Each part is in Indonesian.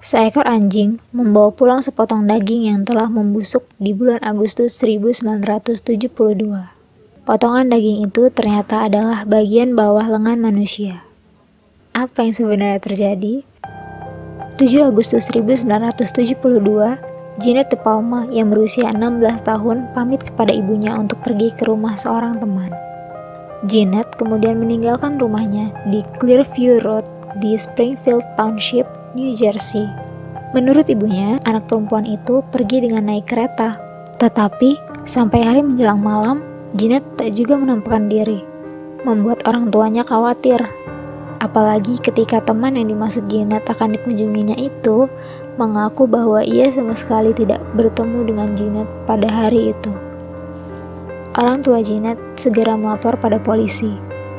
Seekor anjing membawa pulang sepotong daging yang telah membusuk di bulan Agustus 1972. Potongan daging itu ternyata adalah bagian bawah lengan manusia. Apa yang sebenarnya terjadi? 7 Agustus 1972, Janet De Palma yang berusia 16 tahun pamit kepada ibunya untuk pergi ke rumah seorang teman. Janet kemudian meninggalkan rumahnya di Clearview Road di Springfield Township New Jersey. Menurut ibunya, anak perempuan itu pergi dengan naik kereta. Tetapi, sampai hari menjelang malam, Janet tak juga menampakkan diri, membuat orang tuanya khawatir. Apalagi ketika teman yang dimaksud Janet akan dikunjunginya itu mengaku bahwa ia sama sekali tidak bertemu dengan Janet pada hari itu. Orang tua Janet segera melapor pada polisi.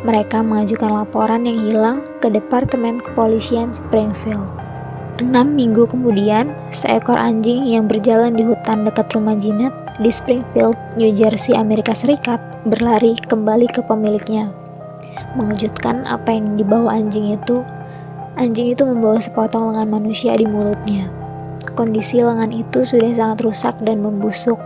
Mereka mengajukan laporan yang hilang ke Departemen Kepolisian Springfield. Enam minggu kemudian, seekor anjing yang berjalan di hutan dekat rumah Janet di Springfield, New Jersey, Amerika Serikat, berlari kembali ke pemiliknya. Mengejutkan apa yang dibawa anjing itu, anjing itu membawa sepotong lengan manusia di mulutnya. Kondisi lengan itu sudah sangat rusak dan membusuk.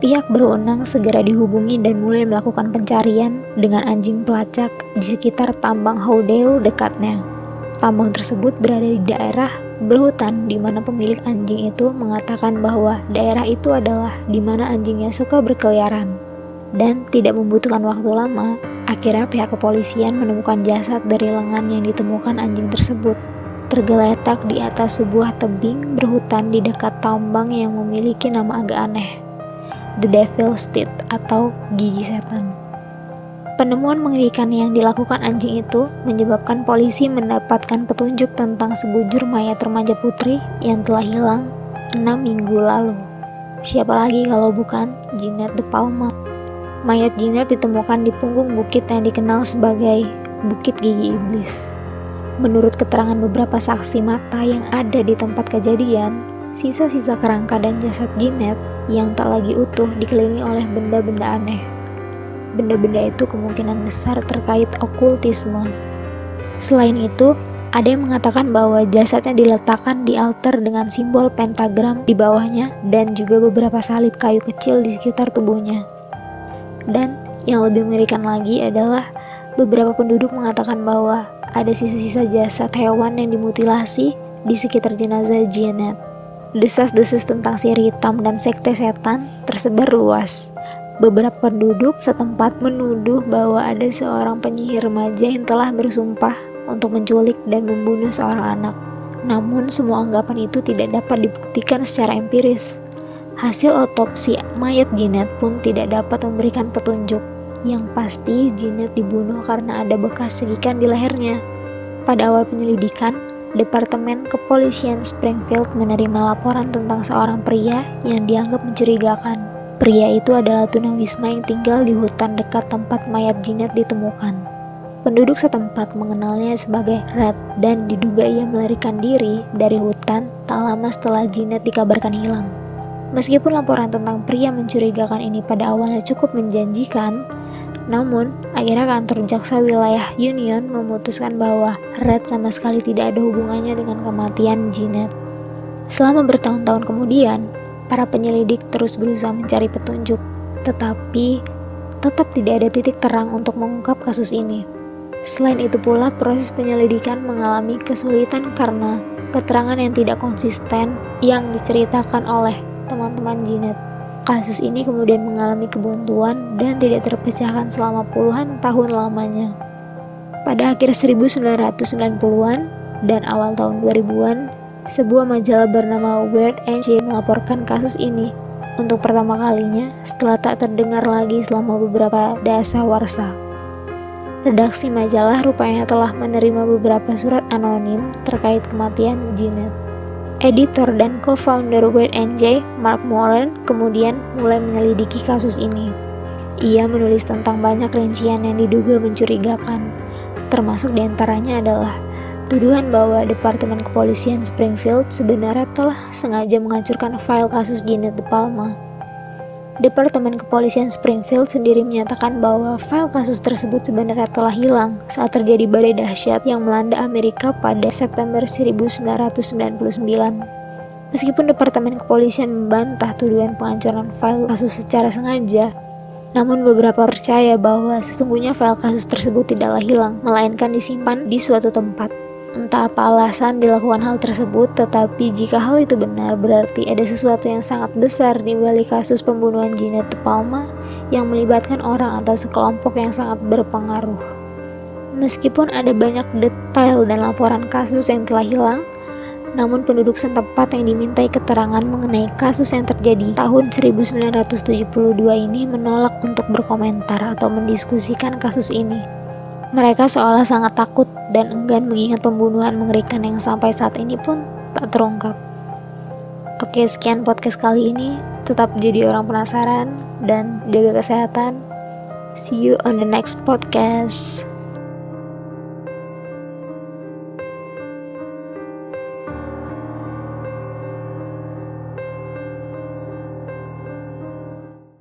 Pihak berwenang segera dihubungi dan mulai melakukan pencarian dengan anjing pelacak di sekitar tambang Howdale dekatnya. Tambang tersebut berada di daerah berhutan di mana pemilik anjing itu mengatakan bahwa daerah itu adalah di mana anjingnya suka berkeliaran. Dan tidak membutuhkan waktu lama, akhirnya pihak kepolisian menemukan jasad dari lengan yang ditemukan anjing tersebut tergeletak di atas sebuah tebing berhutan di dekat tambang yang memiliki nama agak aneh, The Devil's Teeth atau gigi setan. Penemuan mengerikan yang dilakukan anjing itu menyebabkan polisi mendapatkan petunjuk tentang sebujur mayat remaja putri yang telah hilang enam minggu lalu. Siapa lagi kalau bukan Janet De Palma. Mayat Janet ditemukan di punggung bukit yang dikenal sebagai Bukit Gigi Iblis. Menurut keterangan beberapa saksi mata yang ada di tempat kejadian, sisa-sisa kerangka dan jasad Janet yang tak lagi utuh dikelilingi oleh benda-benda aneh benda-benda itu kemungkinan besar terkait okultisme. Selain itu, ada yang mengatakan bahwa jasadnya diletakkan di altar dengan simbol pentagram di bawahnya dan juga beberapa salib kayu kecil di sekitar tubuhnya. Dan yang lebih mengerikan lagi adalah beberapa penduduk mengatakan bahwa ada sisa-sisa jasad hewan yang dimutilasi di sekitar jenazah Janet. Desas-desus tentang sihir hitam dan sekte setan tersebar luas. Beberapa penduduk setempat menuduh bahwa ada seorang penyihir remaja yang telah bersumpah untuk menculik dan membunuh seorang anak. Namun semua anggapan itu tidak dapat dibuktikan secara empiris. Hasil otopsi mayat Janet pun tidak dapat memberikan petunjuk. Yang pasti Janet dibunuh karena ada bekas cekikan di lehernya. Pada awal penyelidikan, Departemen Kepolisian Springfield menerima laporan tentang seorang pria yang dianggap mencurigakan. Pria itu adalah tunawisma yang tinggal di hutan dekat tempat mayat Janet ditemukan. Penduduk setempat mengenalnya sebagai Red dan diduga ia melarikan diri dari hutan tak lama setelah Janet dikabarkan hilang. Meskipun laporan tentang pria mencurigakan ini pada awalnya cukup menjanjikan, namun akhirnya kantor jaksa wilayah Union memutuskan bahwa Red sama sekali tidak ada hubungannya dengan kematian Janet. Selama bertahun-tahun kemudian, Para penyelidik terus berusaha mencari petunjuk, tetapi tetap tidak ada titik terang untuk mengungkap kasus ini. Selain itu pula, proses penyelidikan mengalami kesulitan karena keterangan yang tidak konsisten yang diceritakan oleh teman-teman Jinet. Kasus ini kemudian mengalami kebuntuan dan tidak terpecahkan selama puluhan tahun lamanya. Pada akhir 1990-an dan awal tahun 2000-an, sebuah majalah bernama Weird Engine melaporkan kasus ini untuk pertama kalinya setelah tak terdengar lagi selama beberapa dasa warsa. Redaksi majalah rupanya telah menerima beberapa surat anonim terkait kematian Janet. Editor dan co-founder Weird NJ, Mark Moran, kemudian mulai menyelidiki kasus ini. Ia menulis tentang banyak rincian yang diduga mencurigakan, termasuk di antaranya adalah Tuduhan bahwa Departemen Kepolisian Springfield sebenarnya telah sengaja menghancurkan file kasus Janet De Palma. Departemen Kepolisian Springfield sendiri menyatakan bahwa file kasus tersebut sebenarnya telah hilang saat terjadi badai dahsyat yang melanda Amerika pada September 1999. Meskipun Departemen Kepolisian membantah tuduhan penghancuran file kasus secara sengaja, namun beberapa percaya bahwa sesungguhnya file kasus tersebut tidaklah hilang, melainkan disimpan di suatu tempat. Entah apa alasan dilakukan hal tersebut, tetapi jika hal itu benar, berarti ada sesuatu yang sangat besar di balik kasus pembunuhan Jeanette Palma yang melibatkan orang atau sekelompok yang sangat berpengaruh. Meskipun ada banyak detail dan laporan kasus yang telah hilang, namun penduduk setempat yang dimintai keterangan mengenai kasus yang terjadi tahun 1972 ini menolak untuk berkomentar atau mendiskusikan kasus ini. Mereka seolah sangat takut dan enggan mengingat pembunuhan mengerikan yang sampai saat ini pun tak terungkap. Oke, sekian podcast kali ini. Tetap jadi orang penasaran dan jaga kesehatan. See you on the next podcast.